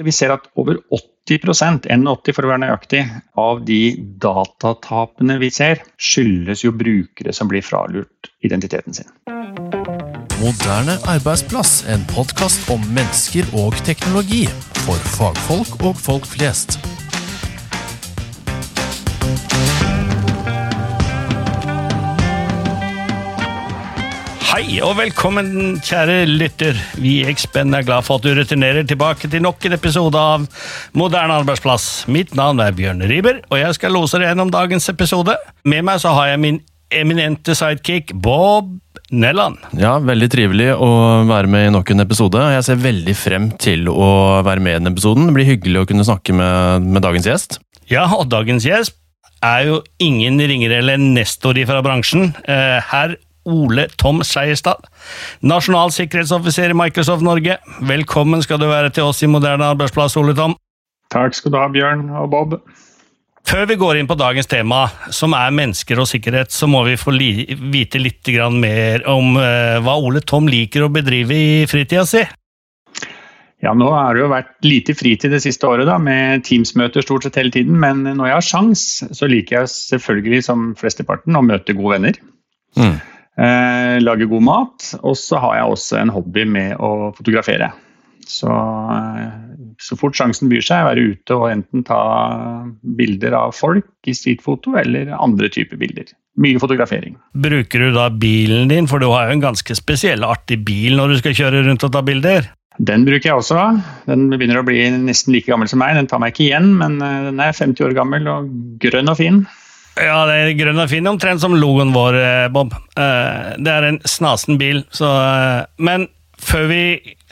Vi ser at over 80% 81 for å være nøyaktig, av de datatapene vi ser, skyldes jo brukere som blir fralurt identiteten sin. Moderne arbeidsplass, en podkast om mennesker og teknologi. For fagfolk og folk flest. Hei og velkommen, kjære lytter. Vi i Ekspenn er glad for at du returnerer tilbake til nok en episode av Moderne arbeidsplass. Mitt navn er Bjørn Riiber, og jeg skal lose deg gjennom dagens episode. Med meg så har jeg min eminente sidekick Bob Nelland. Ja, veldig trivelig å være med i nok en episode. Jeg ser veldig frem til å være med i den episoden. Det blir hyggelig å kunne snakke med, med dagens gjest. Ja, og dagens gjest er jo ingen ringere eller nestor fra bransjen. Eh, Herr Ole Tom Skeiestad. nasjonal sikkerhetsoffiser i Microsoft Norge. Velkommen skal du være til oss i Moderne arbeidsplass, Ole Tom. Takk skal du ha, Bjørn og Bob. Før vi går inn på dagens tema, som er mennesker og sikkerhet, så må vi få li vite litt mer om uh, hva Ole Tom liker å bedrive i fritida si. Ja, nå har det jo vært lite fritid det siste året, da, med Teams-møter stort sett hele tiden. Men når jeg har sjans, så liker jeg selvfølgelig som flesteparten å møte gode venner. Mm. Eh, lage god mat. Og så har jeg også en hobby med å fotografere. Så, eh, så fort sjansen byr seg, være ute og enten ta bilder av folk i streetfoto eller andre typer bilder. Mye fotografering. Bruker du da bilen din, for du har jo en ganske spesiell, artig bil når du skal kjøre rundt og ta bilder? Den bruker jeg også. Den begynner å bli nesten like gammel som meg. Den tar meg ikke igjen, men eh, den er 50 år gammel og grønn og fin. Ja, det er grønn og fin, omtrent som logoen vår, eh, Bob. Eh, det er en snasen bil, så eh, Men før vi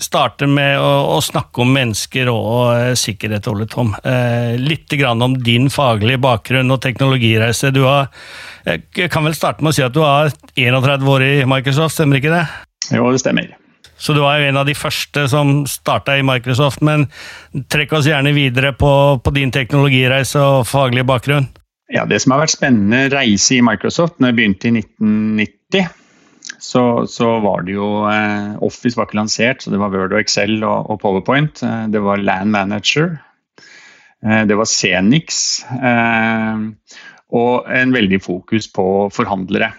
starter med å, å snakke om mennesker og sikkerhet, Ole Tom, litt grann om din faglige bakgrunn og teknologireise. Du har, jeg kan vel starte med å si at du har 31 år i Microsoft, stemmer ikke det? Jo, det stemmer. Så du var jo en av de første som starta i Microsoft, men trekk oss gjerne videre på, på din teknologireise og faglige bakgrunn. Ja, Det som har vært spennende reise i Microsoft, når jeg begynte i 1990, så, så var det jo eh, Office var ikke lansert, så det var Word og Excel og, og Powerpoint. Eh, det var Land Manager. Eh, det var Cenix. Eh, og en veldig fokus på forhandlere.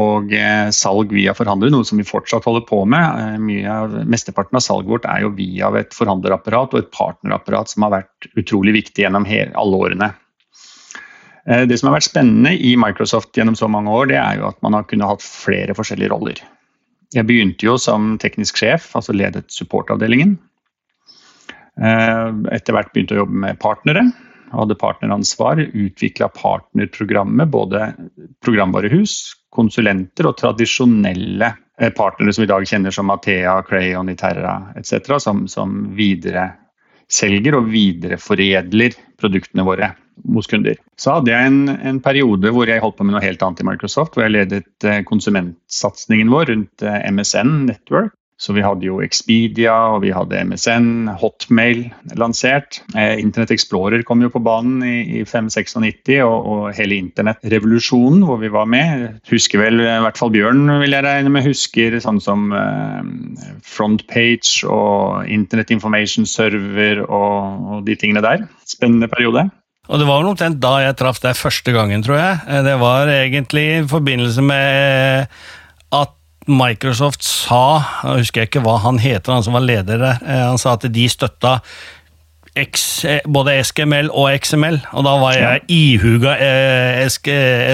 Og salg via forhandlere, noe som vi fortsatt holder på med. Av, mesteparten av salget vårt er jo via et forhandlerapparat og et partnerapparat som har vært utrolig viktig gjennom alle årene. Eh, det som har vært spennende i Microsoft gjennom så mange år, det er jo at man har kunnet hatt flere forskjellige roller. Jeg begynte jo som teknisk sjef, altså ledet supportavdelingen. Eh, etter hvert begynte å jobbe med partnere. Hadde partneransvar, utvikla partnerprogrammet, både programvarehus, konsulenter og tradisjonelle eh, partnere som vi i dag kjenner som Athea, Crayon, Iterra etc., som, som videreselger og videreforedler produktene våre hos kunder. Så hadde jeg en, en, periode hvor jeg holdt på med noe helt annet i Microsoft, hvor jeg ledet eh, konsumentsatsingen vår rundt eh, MSN Network. Så vi hadde jo Expedia, og vi hadde MSN, Hotmail lansert. Eh, Internett Explorer kom jo på banen i, i 596, og, og hele internettrevolusjonen hvor vi var med. Husker vel, i hvert fall Bjørn vil jeg regne med, husker sånn som eh, Frontpage og Internet Information Server og, og de tingene der. Spennende periode. Og det var omtrent da jeg traff deg første gangen, tror jeg. Eh, det var egentlig i forbindelse med at Microsoft sa, jeg husker jeg ikke hva han heter, han som var leder der, eh, han sa at de støtta X, eh, både SKML og XML, og da var jeg ihuga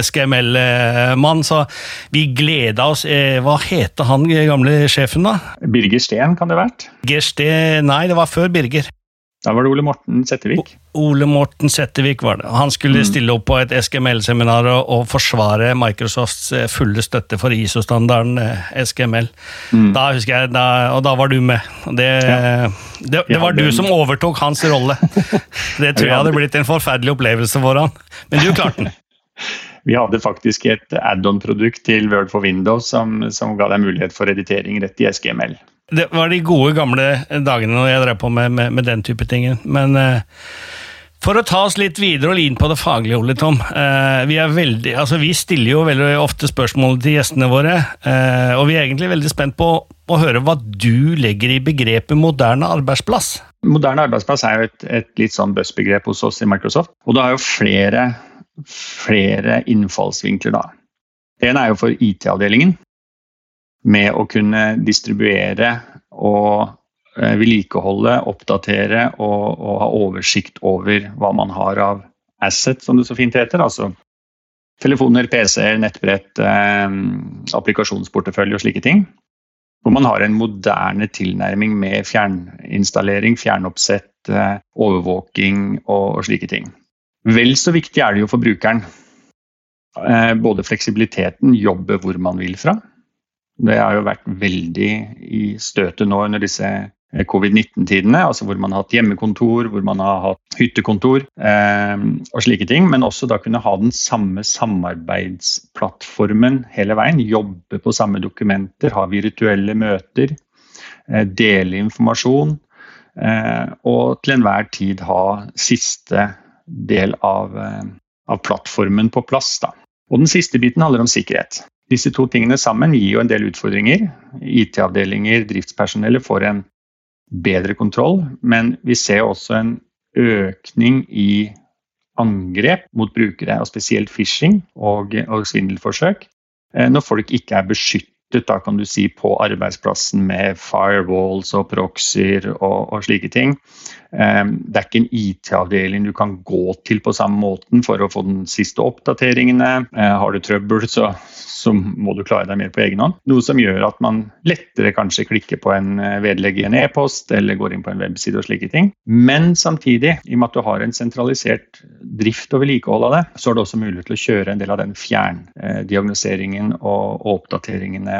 SKML-mann, så vi gleda oss. Hva heter han gamle sjefen, da? Birger Steen, kan det ha vært? Birger Steen, Nei, det var før Birger. Da var det Ole Morten Settevik. Ole Morten Settevik var det. Han skulle mm. stille opp på et SKML-seminar og, og, forsvare Microsofts eh, fulle støtte for ISO-standarden SGML. SKML. Mm. Da husker jeg, da, Og da var du med. Det, ja. det, det var du som overtok hans rolle. Det tror jeg hadde blitt en forferdelig opplevelse for han. Men du klarte den. Vi hadde faktisk et add-on-produkt til Word for Windows som, som ga deg mulighet for editering rett i SKML. Det var de gode, gamle dagene når jeg drev på med, med, med den type ting. Men uh, For å ta oss litt videre og inn på det faglige, Ole Tom. Eh, vi, veldig, altså vi, stiller jo veldig ofte spørsmål til gjestene våre, eh, og vi er egentlig veldig spent på å høre hva du legger i begrepet moderne arbeidsplass. Moderne arbeidsplass er jo et, et litt sånn buzzbegrep hos oss i Microsoft. Og det har jo flere, flere innfallsvinkler, da. Det er jo for IT-avdelingen, med å kunne distribuere og Eh, vedlikeholde, oppdatere og, og, ha oversikt over hva man har av asset, som det så fint heter. Altså telefoner, PC-er, nettbrett, eh, applikasjonsportefølje og slike ting. Hvor man har en moderne tilnærming med fjerninstallering, fjernoppsett, eh, overvåking og, og slike ting. Vel så viktig er det jo for brukeren. Eh, både fleksibiliteten, jobbe hvor man vil fra. Det har jo vært veldig i støtet nå under disse Eh, covid-19-tidene, altså hvor man har hatt hjemmekontor, hvor man har hatt hyttekontor eh, og slike ting. Men også da kunne ha den samme samarbeidsplattformen hele veien. Jobbe på samme dokumenter, ha virtuelle møter, eh, dele informasjon. Eh, og til enhver tid ha siste del av, eh, av plattformen på plass. Da. Og den siste biten handler om sikkerhet. Disse to tingene sammen gir jo en del utfordringer. IT-avdelinger, driftspersonellet får en bedre kontroll, men vi ser også en økning i angrep mot brukere, og spesielt phishing og, og svindelforsøk, eh, når folk ikke er beskyttet da kan du si, på arbeidsplassen med firewalls og proxyer og, og slike ting. Ehm, det er ikke en IT-avdeling du kan gå til på samme måten for å få den siste oppdateringene. Eh, har du trøbbel, så, så må du klare deg mer på egen hånd. Noe som gjør at man lettere kanskje klikker på en eh, vedlegg i en e-post eller går inn på en webside og slike ting. Men samtidig, i og med at du har en sentralisert drift og vedlikehold av det, så er det også mulig til å kjøre en del av den fjerndiagnoseringen og oppdateringene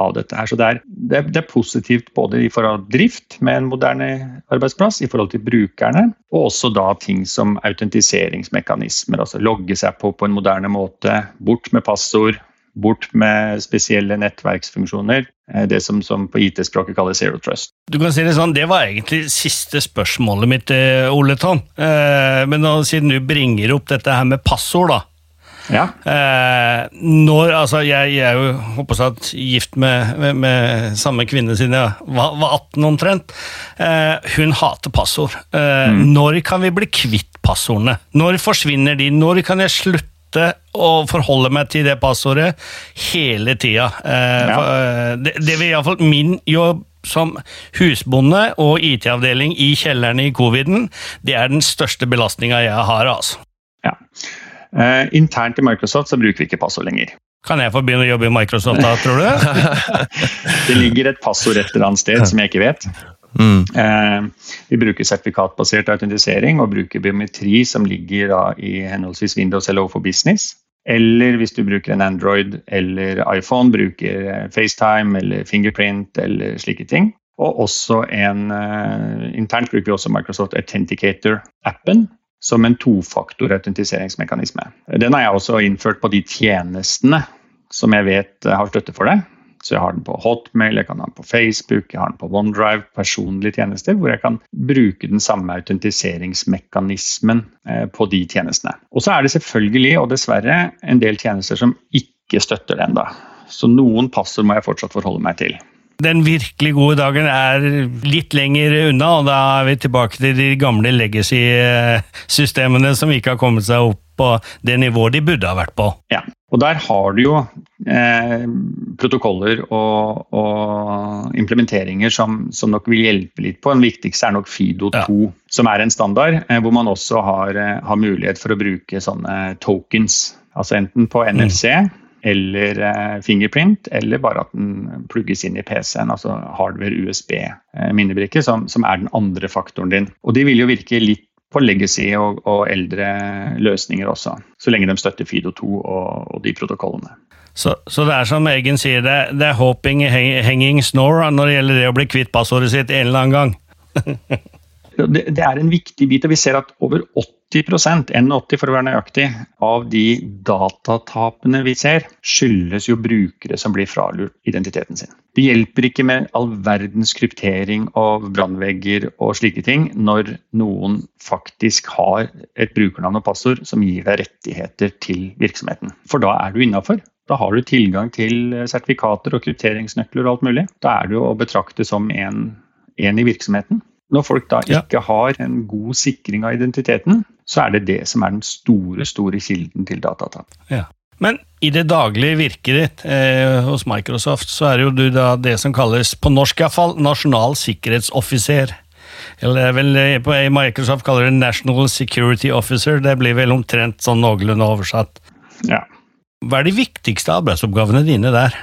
av dette her. Så det er, det, er, det er, positivt både i forhold til drift med en moderne arbeidsplass, i forhold til brukerne, og også da ting som autentiseringsmekanismer. Altså logge seg på på en moderne måte, bort med passord, bort med spesielle nettverksfunksjoner. Eh, det som, som på IT-språket kalles zero trust. Du kan si Det sånn, det var egentlig siste spørsmålet mitt, eh, Ole. Eh, men siden du bringer opp dette her med passord, da. Ja. Eh, når, altså, jeg, jeg er jo håper jeg, gift med, med, med, samme kvinne siden jeg var, var 18 omtrent. Eh, hun hater passord. Eh, mm. Når kan vi bli kvitt passordene? Når forsvinner de? Når kan jeg slutte å forholde meg til det passordet hele tida? Eh, ja. Eh, det, det vil iallfall min jobb som husbonde og IT-avdeling i kjelleren i coviden, det er den største belastninga jeg har. altså. Ja. Uh, internt i Microsoft så bruker vi ikke passord lenger. Kan jeg få begynne å jobbe i Microsoft da, tror du? det ligger et passord et eller annet sted som jeg ikke vet. Mm. Eh, vi bruker sertifikatbasert autentisering og bruker biometri som ligger da, i henholdsvis Windows eller for Business. Eller hvis du bruker en Android eller iPhone, bruker eh, FaceTime eller Fingerprint eller slike ting. Og også en eh, Internt bruker vi også Microsoft Authenticator-appen, som en tofaktor-autentiseringsmekanisme. Den har jeg også innført på de tjenestene som jeg vet har støtte for det. Så jeg har den på Hotmail, jeg kan ha den på Facebook, jeg har den på OneDrive, personlige tjenester, hvor jeg kan bruke den samme autentiseringsmekanismen eh, på de tjenestene. Og så er det selvfølgelig, og dessverre, en del tjenester som ikke støtter den. da. Så noen passord må jeg fortsatt forholde meg til. Den virkelig gode dagen er litt lenger unna, og da er vi tilbake til de gamle legacy-systemene som ikke har kommet seg opp på det nivået de burde ha vært på. Ja, og der har du jo eh, protokoller og, og implementeringer som, som, nok vil hjelpe litt på. Den viktigste er nok Fido 2, ja. som er en standard, eh, hvor man også har, eh, har, mulighet for å bruke sånne tokens. Altså enten på NFC mm eller eh, fingerprint, eller bare at den plugges inn i PC-en, altså hardware USB-minnebrikke, eh, som, som, er den andre faktoren din. Og de vil jo virke litt på legacy og, og eldre løsninger også, så lenge de støtter Fido2 og, og de protokollene. Så, så, det er som Eggen sier, det, det er hoping, hanging snore når det gjelder det å bli kvitt passordet sitt en eller annen gang? Det, det er en viktig bit, og vi ser at over 80 81 for å være nøyaktig, av de datatapene vi ser, skyldes jo brukere som blir fralurt identiteten sin. Det hjelper ikke med all verdens kryptering av brannvegger og slike ting når noen faktisk har et brukernavn og passord som gir deg rettigheter til virksomheten. For da er du innafor. Da har du tilgang til sertifikater og krypteringsnøkler og alt mulig. Da er du å betrakte som en, en i virksomheten. Når folk da ikke har en god sikring av identiteten, så er det det som er den store, store kilden til datatap. Ja. Men i det daglige virket ditt eh, hos Microsoft, så er jo du da det som kalles, på norsk iallfall, nasjonal sikkerhetsoffiser. Eller vel eh, på Microsoft kaller det National Security Officer. Det blir vel omtrent sånn noenlunde oversatt. Ja. Hva er de viktigste arbeidsoppgavene dine der?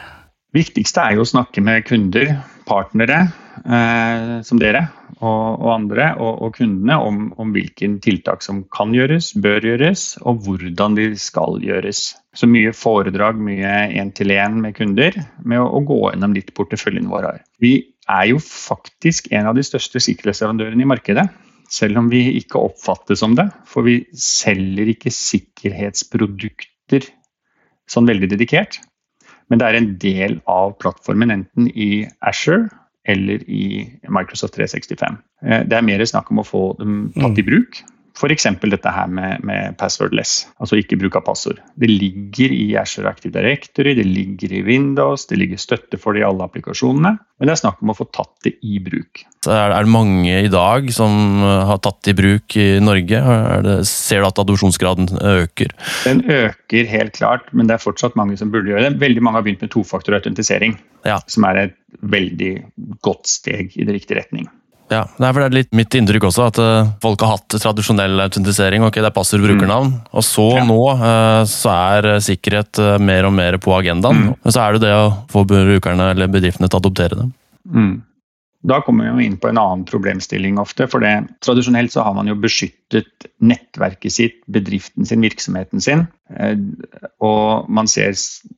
viktigste er jo å snakke med kunder, partnere eh, som dere og, og andre, og, og kundene om, om hvilke tiltak som kan gjøres, bør gjøres, og hvordan de skal gjøres. Så mye foredrag, mye én-til-én med kunder, med å, å gå gjennom litt porteføljen vår her. Vi er jo faktisk en av de største sikkerhetsleverandørene i markedet. Selv om vi ikke oppfattes som det, for vi selger ikke sikkerhetsprodukter sånn veldig dedikert. Men det er en del av plattformen, enten i Asher eller i Microsoft 365. Eh, det er mer snakk om å få dem tatt i mm. bruk. F.eks. dette her med, med, passwordless, altså ikke bruk av passord. Det ligger i Azure Active Directory, det ligger i Windows, det ligger støtte for det i alle applikasjonene. Men det er snakk om å få tatt det i bruk. Er det mange i dag som har tatt det i bruk i Norge? Det, ser du at adopsjonsgraden øker? Den øker helt klart, men det er fortsatt mange som burde gjøre det. Veldig mange har begynt med tofaktorautentisering, ja. som er et veldig godt steg i den riktige retning. Ja, det er litt mitt inntrykk også, at uh, folk har hatt tradisjonell autentisering. ok, Det er passord brukernavn. Mm. Og så ja. nå uh, så er uh, sikkerhet mer og mer på agendaen. Mm. Men så er det det å få brukerne eller bedriftene til å adoptere dem. Mm. Da kommer vi jo inn på en annen problemstilling ofte. for det, Tradisjonelt så har man jo beskyttet nettverket sitt, bedriften sin, virksomheten sin. Og man ser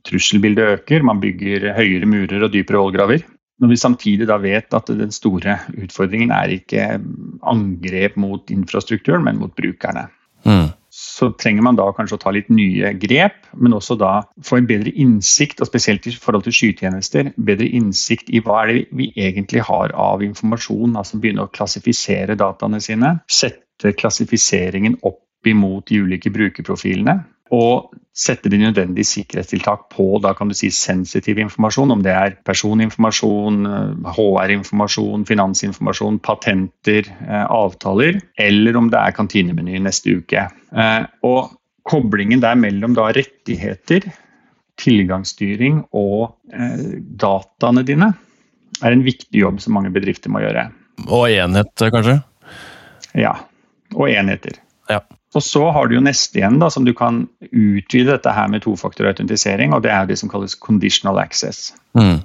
trusselbildet øker, man bygger høyere murer og dypere vollgraver. Når vi samtidig da vet at den store utfordringen er ikke angrep mot infrastrukturen, men mot brukerne. Mm. Så trenger man da kanskje å ta litt nye grep, men også da få en bedre innsikt, og spesielt i forhold til skytjenester, bedre innsikt i hva er det vi egentlig har av informasjon. Altså begynne å klassifisere dataene sine. Sette klassifiseringen opp imot de ulike brukerprofilene og sette de nødvendige sikkerhetstiltak på da kan du si sensitiv informasjon, om det er personinformasjon, HR-informasjon, finansinformasjon, patenter, eh, avtaler, eller om det er kantinemeny neste uke. Eh, og koblingen der mellom da rettigheter, tilgangsstyring og eh, dataene dine er en viktig jobb som mange bedrifter må gjøre. Og enhet, kanskje? Ja. Og enheter. Ja. Og så har du jo neste igjen, da, som du kan utvide dette her med tofaktorautentisering, og det er det som kalles conditional access. Mm.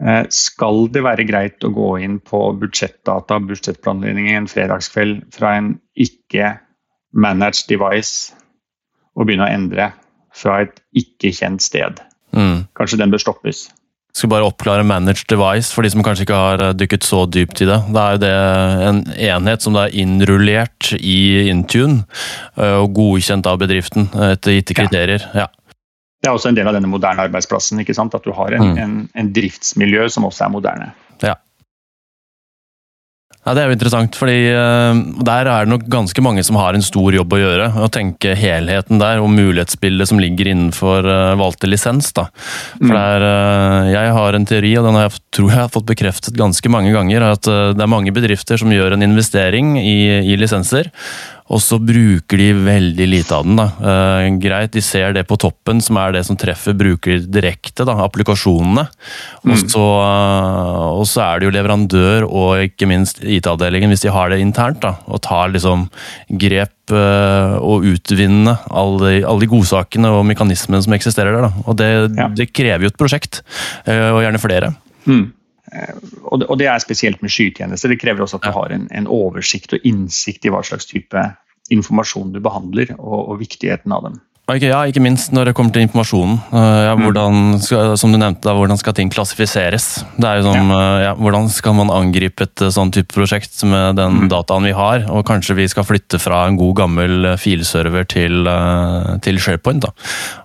Eh, skal det være greit å gå inn på budsjettdata, budsjettplanlegging en fredagskveld fra en ikke-managed device og begynne å endre fra et ikke-kjent sted? Mm. Kanskje den bør stoppes. Skal bare oppklare managed device for de som kanskje ikke har eh, dykket så dypt i det. Da er jo det en enhet som er innrullert i Intune eh, og godkjent av bedriften etter gitte kriterier. Ja. Det er også en del av denne moderne arbeidsplassen. ikke sant? At du har en, mm. en, en driftsmiljø som også er moderne. Ja. Ja, Det er jo interessant, fordi uh, der er det nok ganske mange som har en stor jobb å gjøre. Å tenke helheten der, og mulighetsbildet som ligger innenfor uh, valgte lisens. da. For mm. der, uh, Jeg har en teori, og den har jeg, tror jeg har fått bekreftet ganske mange ganger, at det er mange bedrifter som gjør en investering i, i lisenser. Og så bruker de veldig lite av den. da. Eh, greit, de ser det på toppen, som er det som treffer bruker direkte, da, applikasjonene. Mm. Og, så, uh, og, så, er det jo leverandør og ikke minst IT-avdelingen, hvis de har det internt, da, og tar liksom grep uh, og utvinner alle, alle, de godsakene og mekanismene som eksisterer der. Da. Og det, ja. det krever jo et prosjekt, uh, og gjerne flere. Mm. Og det, er spesielt med skytjenester. Det krever også at du har en, en, oversikt og innsikt i hva slags type informasjon du behandler, og, og viktigheten av dem. Ja, ikke minst når det kommer til informasjonen. Uh, ja, hvordan, skal, som du nevnte, da, hvordan skal ting klassifiseres? Det er jo som, ja. Uh, ja, Hvordan skal man angripe et uh, sånn type prosjekt med den mm. dataen vi har? Og kanskje vi skal flytte fra en god gammel filserver til, til SharePoint. Da.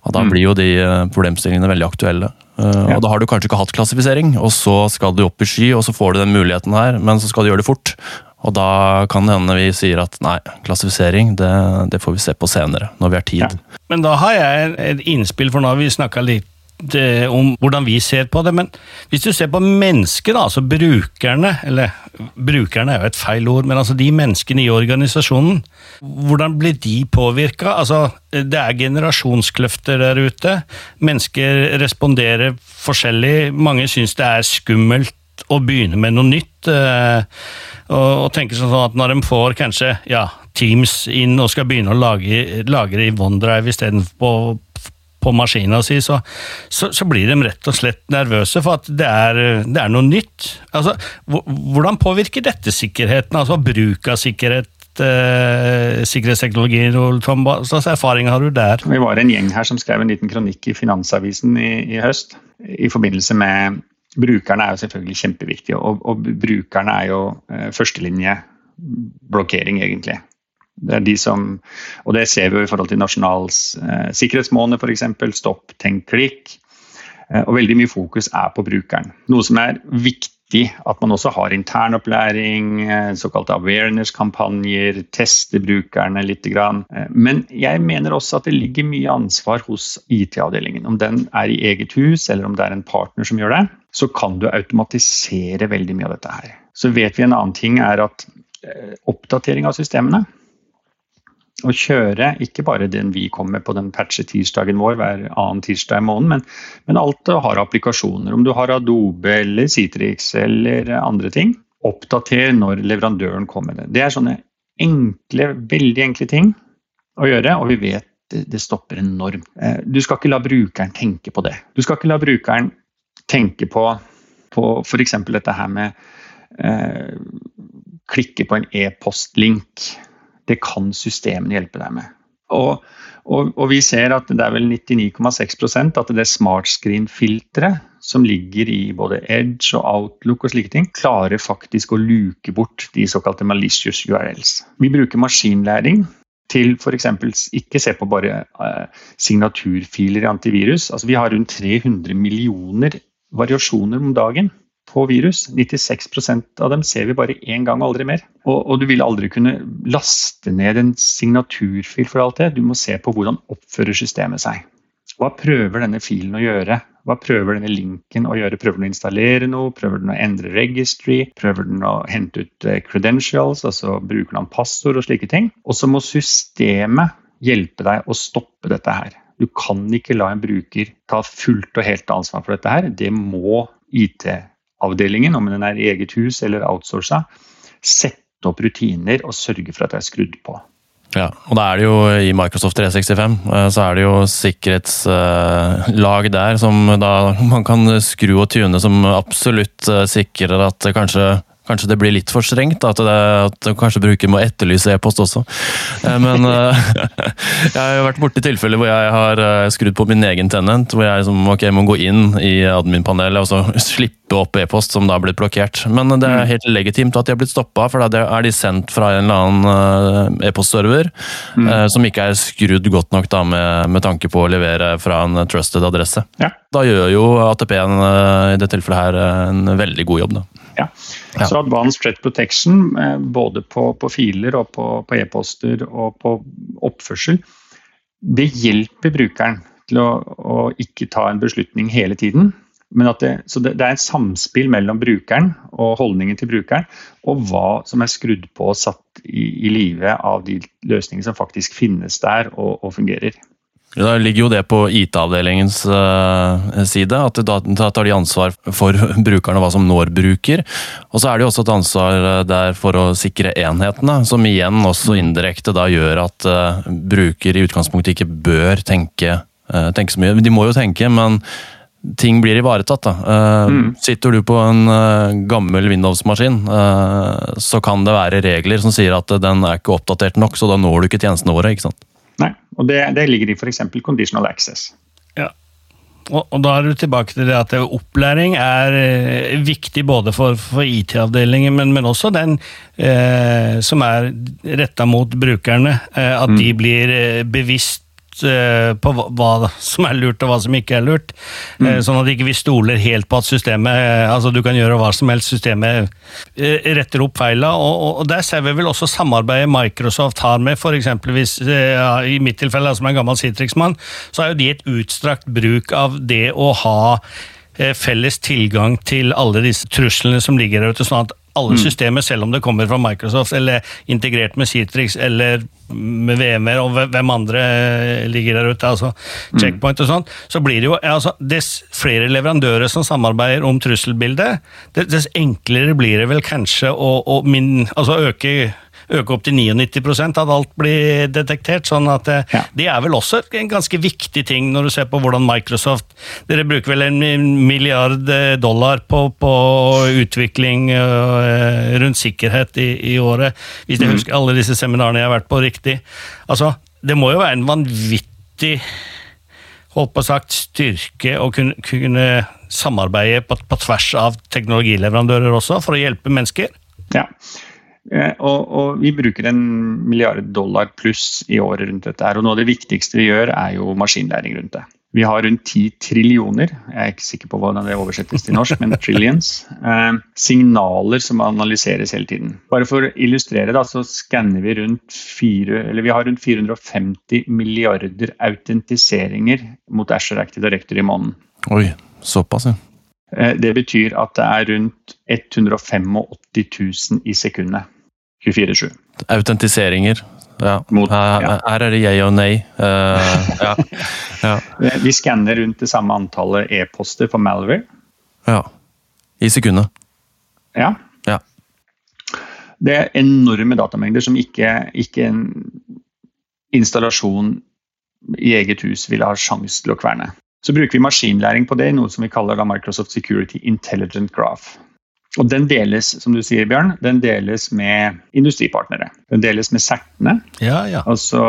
Og da mm. blir jo de problemstillingene veldig aktuelle. Og Da har du kanskje ikke hatt klassifisering, og så skal du opp i sky, og så får du den muligheten her, men så skal du gjøre det fort. Og da kan det hende vi sier at nei, klassifisering det, det, får vi se på senere, når vi har tid. Ja. Men da har jeg et innspill, for nå har vi snakka litt eh, om hvordan vi ser på det. Men hvis du ser på mennesket, altså brukerne Eller brukerne er jo et feil ord, men altså de menneskene i organisasjonen. Hvordan blir de påvirka? Altså, det er generasjonskløfter der ute. Mennesker responderer forskjellig. Mange syns det er skummelt å begynne med noe nytt. Eh, og, tenke sånn at når de får kanskje ja, Teams inn og skal begynne å lage, lagre i OneDrive istedenfor på, på maskina si, så, så, så, blir de rett og slett nervøse for at det er, det er noe nytt. Altså, hvordan påvirker dette sikkerheten, altså bruk av sikkerhet? Eh, sikkerhetsteknologi, Tom, hva slags erfaring har du der? Vi var en gjeng her som skrev en liten kronikk i Finansavisen i, i høst i forbindelse med brukerne er jo selvfølgelig kjempeviktige, og, og brukerne er jo eh, førstelinjeblokkering, egentlig. Det er de som, og det ser vi jo i forhold til Nasjonal eh, sikkerhetsmåned f.eks. Stopp, tenk, klikk. Eh, og veldig mye fokus er på brukeren. Noe som er viktig at man også har internopplæring, eh, såkalte awareness-kampanjer, teste brukerne litt. Eh, men jeg mener også at det ligger mye ansvar hos IT-avdelingen. Om den er i eget hus, eller om det er en partner som gjør det, så kan du automatisere veldig mye av dette her. Så vet vi en annen ting er at eh, oppdatering av systemene å kjøre ikke bare den vi kommer på den patchet tirsdagen vår hver annen tirsdag i måneden, men, men alt har applikasjoner. Om du har Adobe eller Citrix eller andre ting. Oppdater når leverandøren kommer med det. Det er sånne enkle, veldig enkle ting å gjøre, og vi vet det, det stopper enormt. Eh, du skal ikke la brukeren tenke på det. Du skal ikke la brukeren tenke på, på f.eks. dette her med eh, klikke på en e-postlink det kan systemene hjelpe deg med. Og, og, og, vi ser at det er vel 99,6% at det smartscreen-filteret som ligger i både Edge og Outlook og slike ting, klarer faktisk å luke bort de såkalte malicious URLs. Vi bruker maskinlæring til f.eks. ikke se på bare eh, signaturfiler i antivirus. Altså, vi har rundt 300 millioner variasjoner om dagen på virus. 96% av dem ser vi bare én gang og aldri mer. Og, og, du vil aldri kunne laste ned en signaturfil for alt det. Du må se på hvordan oppfører systemet seg. Hva prøver denne filen å gjøre? Hva prøver denne linken å gjøre? Prøver den å installere noe? Prøver den å endre registry? Prøver den å hente ut eh, credentials, altså bruker den passord og slike ting? Og så må systemet hjelpe deg å stoppe dette her. Du kan ikke la en bruker ta fullt og helt ansvar for dette her. Det må IT avdelingen, om den er i eget hus eller outsourca, sette opp rutiner og sørge for at det er skrudd på. Ja, og da er det jo I Microsoft 365 eh, så er det jo sikkerhetslag der som da man kan skru og tune som absolutt eh, sikrer at kanskje Kanskje det blir litt for strengt, at, det, at kanskje bruker må etterlyse e-post også. Eh, men eh, jeg har vært borti tilfeller hvor jeg har eh, skrudd på min egen tenent. Hvor jeg liksom, okay, må gå inn i admin-panelet og så slippe opp e-post som da har blitt blokkert. Men det er mm. helt legitimt at de har blitt stoppa, for da er de sendt fra en eller annen e-postserver mm. som ikke er skrudd godt nok da med, med, tanke på å levere fra en trusted adresse. Ja. Da gjør jo ATP-en i det tilfellet her en veldig god jobb. da. Ja. Ja. Så Advanced Threat Protection, både på, på filer og på, på e-poster og på oppførsel, det hjelper brukeren til å, å, ikke ta en beslutning hele tiden. Men det, så det, det, er et samspill mellom brukeren og holdningen til brukeren, og hva som er skrudd på og satt i, i live av de løsningene som faktisk finnes der og, og fungerer. Da ligger jo det på IT-avdelingens uh, side, at da, tar de ansvar for brukerne, hva som når bruker. Og så er det jo også et ansvar eh, der for å sikre enhetene, som igjen også indirekte da gjør at uh, bruker i utgangspunktet ikke bør tenke, tenke, så mye. De må jo tenke, men ting blir ivaretatt. da. Mm. Sitter du på en gammel Windows-maskin, så kan det være regler som sier at den er ikke oppdatert nok, så da når du ikke tjenestene våre. ikke sant? Og det, det ligger i f.eks. conditional access. Ja. Og, og, da er du tilbake til det at opplæring er eh, viktig både for, for IT-avdelingen, men, men, også den eh, som er retta mot brukerne. Eh, at mm. de blir eh, bevisst på hva som er lurt og hva som ikke er lurt. Eh, mm. Sånn at ikke vi stoler helt på at systemet eh, altså Du kan gjøre hva som helst, systemet retter opp feila. Og, og der ser vi vel også samarbeidet Microsoft har med f.eks. I mitt tilfelle, som er en gammel Citrix-mann, så er jo de et utstrakt bruk av det å ha felles tilgang til alle disse truslene som ligger der ute, sånn at alle mm. systemer, selv om det kommer fra Microsoft eller integrert med Citrix eller med VM-er og hvem andre ligger der ute, altså mm. checkpoint og sånt, så blir det jo altså, Dess flere leverandører som samarbeider om trusselbildet, dess enklere blir det vel kanskje å, å min, altså øke øke opp til 99% at alt blir detektert. sånn at det, ja. det, er vel også en ganske viktig ting når du ser på hvordan Microsoft Dere bruker vel en milliard eh, dollar på, på utvikling uh, rundt sikkerhet i, i, året, hvis jeg mm. husker alle disse seminarene jeg har vært på riktig. Altså, Det må jo være en vanvittig holdt på sagt, styrke å kunne, kunne samarbeide på, på tvers av teknologileverandører også, for å hjelpe mennesker? Ja, Eh, og, og, vi bruker en milliard dollar pluss i året rundt dette. her, og Noe av det viktigste vi gjør, er jo maskinlæring rundt det. Vi har rundt 10 trillioner, jeg er ikke sikker på hvordan det oversettes til norsk, men trillions, eh, signaler som analyseres hele tiden. Bare for å illustrere, da, så skanner vi rundt fire, eller vi har rundt 450 milliarder autentiseringer mot Asher Active Director i måneden. Oi, såpass, ja. Eh, det betyr at det er rundt 185 000 i sekundet. 24-7. Autentiseringer. Ja. Mot, ja. her, er det jeg og nei. Uh, ja. ja. Vi skanner rundt det samme antallet e-poster for Malware. Ja. I sekundet. Ja. ja. Det er enorme datamengder som ikke, ikke en installasjon i eget hus ville ha sjanse til å kverne. Så bruker vi maskinlæring på det i noe som vi kaller Microsoft Security Intelligent Graph. Og den deles som du sier, Bjørn, den deles med industripartnere. Den deles med CERT-ene, ja, ja. altså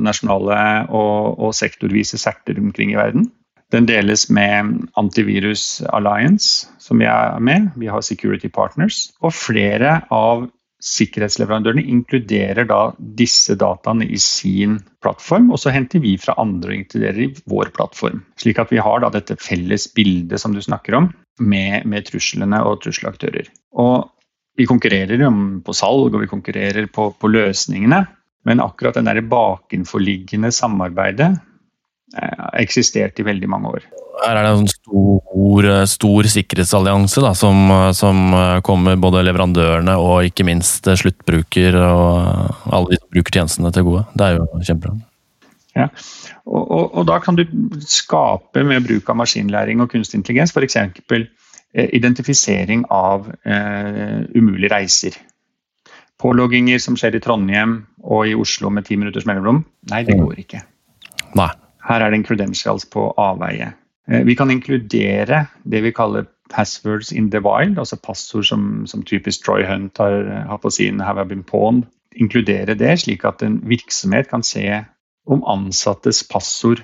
nasjonale og, og sektorvise CERT-er omkring i verden. Den deles med Antivirus Alliance, som vi er med. Vi har Security Partners. Og flere av sikkerhetsleverandørene inkluderer da disse dataene i sin plattform, og så henter vi fra andre og inkluderer i vår plattform. Slik at vi har da dette felles bildet som du snakker om, med, med truslene og trusselaktører. Og vi konkurrerer på salg og vi konkurrerer på, på løsningene, men akkurat den det bakenforliggende samarbeidet eh, eksisterte i veldig mange år. Her er det en stor, stor sikkerhetsallianse da, som, som, kommer både leverandørene og ikke minst sluttbruker og alle de som bruker tjenestene til gode. Det er jo kjempebra. Ja. Og, og, og, da kan du skape med bruk av maskinlæring og kunstig intelligens f.eks. Eh, identifisering av eh, umulige reiser. Pålogginger som skjer i Trondheim og i Oslo med ti minutters mellomrom. Nei, det går ikke. Nei. Her er det en credentials på avveie. Eh, vi kan inkludere det vi kaller passwords in the wild, altså passord som, som typisk Troy Hunt har, har på sin Have I been pawned. Inkludere det, slik at en virksomhet kan se om ansattes passord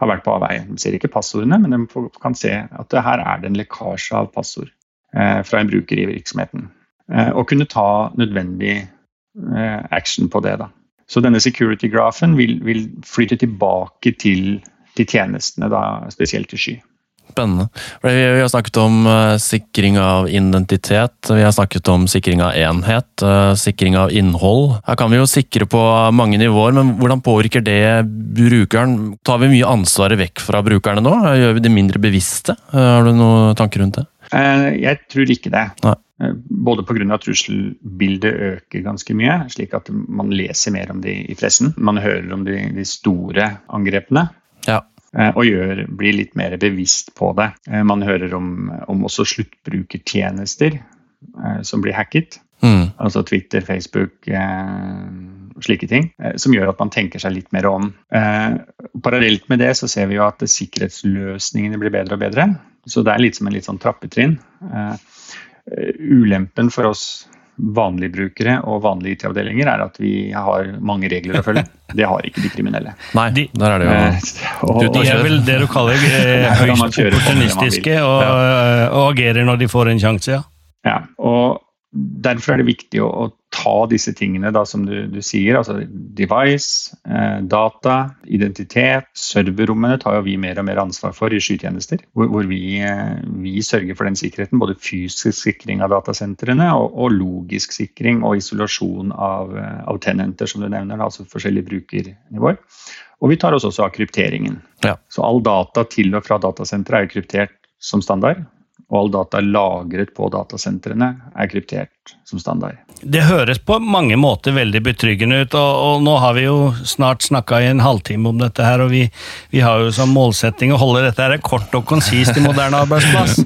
har vært på avveie. De ser ikke passordene, men de kan se at det her er det en lekkasje av passord eh, fra en bruker i virksomheten. Eh, og kunne ta nødvendig eh, action på det. da. Så denne security-grafen vil, vil flytte tilbake til til tjenestene, da, spesielt til sky. Spennende. Vi har snakket om uh, sikring av identitet, vi har snakket om sikring av enhet, uh, sikring av innhold. Her kan vi jo sikre på mange nivåer, men hvordan påvirker det brukeren? Tar vi mye ansvaret vekk fra brukerne nå? Gjør vi det mindre bevisste? Uh, har du noen tanker rundt det? Jeg tror ikke det. Nei. Både pga. at trusselbildet øker ganske mye, slik at man leser mer om det i pressen. Man hører om de, de store angrepene. Ja. Eh, og gjør, blir litt mer bevisst på det. Eh, man hører om, om også sluttbrukertjenester eh, som blir hacket. Mm. Altså Twitter, Facebook, slike ting. Som gjør at man tenker seg litt mer om. Parallelt med det så ser vi jo at sikkerhetsløsningene blir bedre og bedre. Så det er litt som en litt sånn trappetrinn. Ulempen for oss vanlige brukere og vanlige IT-avdelinger, er at vi har mange regler å følge. Det har ikke de kriminelle. Nei, De- der er det jo Eh, og- De er vel det du kaller eh, høyst opportunistiske og, eh, og agerer når de får en sjanse, ja. Ja, og Derfor er det viktig å, å ta disse tingene da, som du, du sier. altså Device, eh, data, identitet. Serverrommene tar jo vi mer og mer ansvar for i skytjenester. Hvor, hvor vi, eh, vi sørger for den sikkerheten. Både fysisk sikring av datasentrene og, og logisk sikring og isolasjon av, eh, av tenenter, som du nevner. Altså forskjellige brukernivåer. Og vi tar oss også av krypteringen. Ja. Så all data til og fra datasenteret er jo kryptert som standard. Og all data lagret på datasentrene er kryptert som standard. Det høres på mange måter veldig betryggende ut, og, og nå har vi jo snart snakka i en halvtime om dette her, og vi, vi har jo som målsetting å holde dette her kort og konsist i moderne arbeidsplass.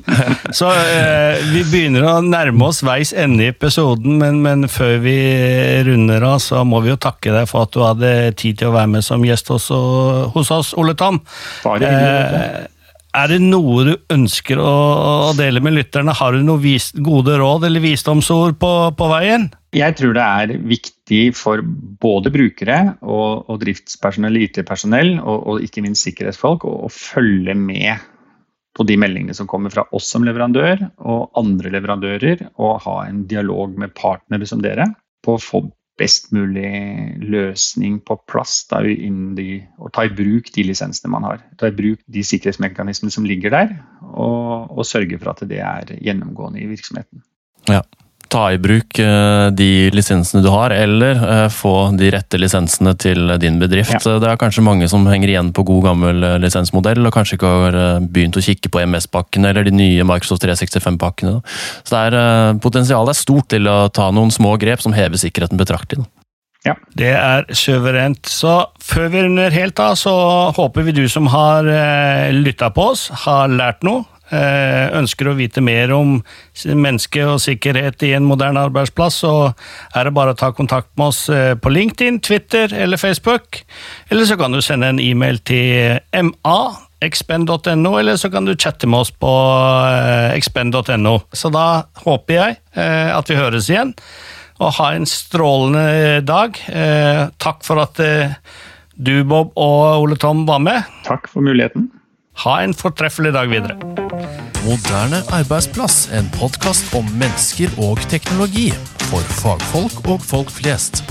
Så eh, vi begynner å nærme oss veis ende i episoden, men, men før vi runder av, så må vi jo takke deg for at du hadde tid til å være med som gjest hos, hos oss, Ole Tom. Bare hyggelig. Eh, er det noe du ønsker å, dele med lytterne? Har du noen gode råd eller visdomsord på, på veien? Jeg tror det er viktig for både brukere og, og driftspersonell, IT-personell og, og ikke minst sikkerhetsfolk å, å følge med på de meldingene som kommer fra oss som leverandør og andre leverandører, og ha en dialog med partnere som dere på å få best mulig løsning på plass da, de, og ta i bruk de lisensene man har. Ta i bruk de sikkerhetsmekanismene som ligger der, og, og sørge for at det er gjennomgående i virksomheten. Ja. Ta i bruk eh, de lisensene du har, eller eh, få de rette lisensene til din bedrift. Ja. Det er kanskje mange som henger igjen på god gammel eh, lisensmodell, og kanskje ikke har begynt å kikke på MS-pakkene eller de nye Microsoft 365-pakkene. Så det er, potensialet er stort til å ta noen små grep som hever sikkerheten betraktelig. Ja. Det er suverent. Så før vi runder helt av, så håper vi du som har eh, lytta på oss, har lært noe. Eh, ønsker å vite mer om menneske og sikkerhet i en moderne arbeidsplass, så er det bare å ta kontakt med oss eh, på LinkedIn, Twitter eller Facebook. Eller så kan du sende en e-mail til ma expend.no, eller så kan du chatte med oss på eh, expend.no. Så da håper jeg eh, at vi høres igjen og ha en strålende dag. Eh, takk for at eh, du, Bob og Ole Tom var med. Takk for muligheten. Ha en fortreffelig dag videre. Moderne arbeidsplass, en podkast om mennesker og teknologi. For fagfolk og folk flest.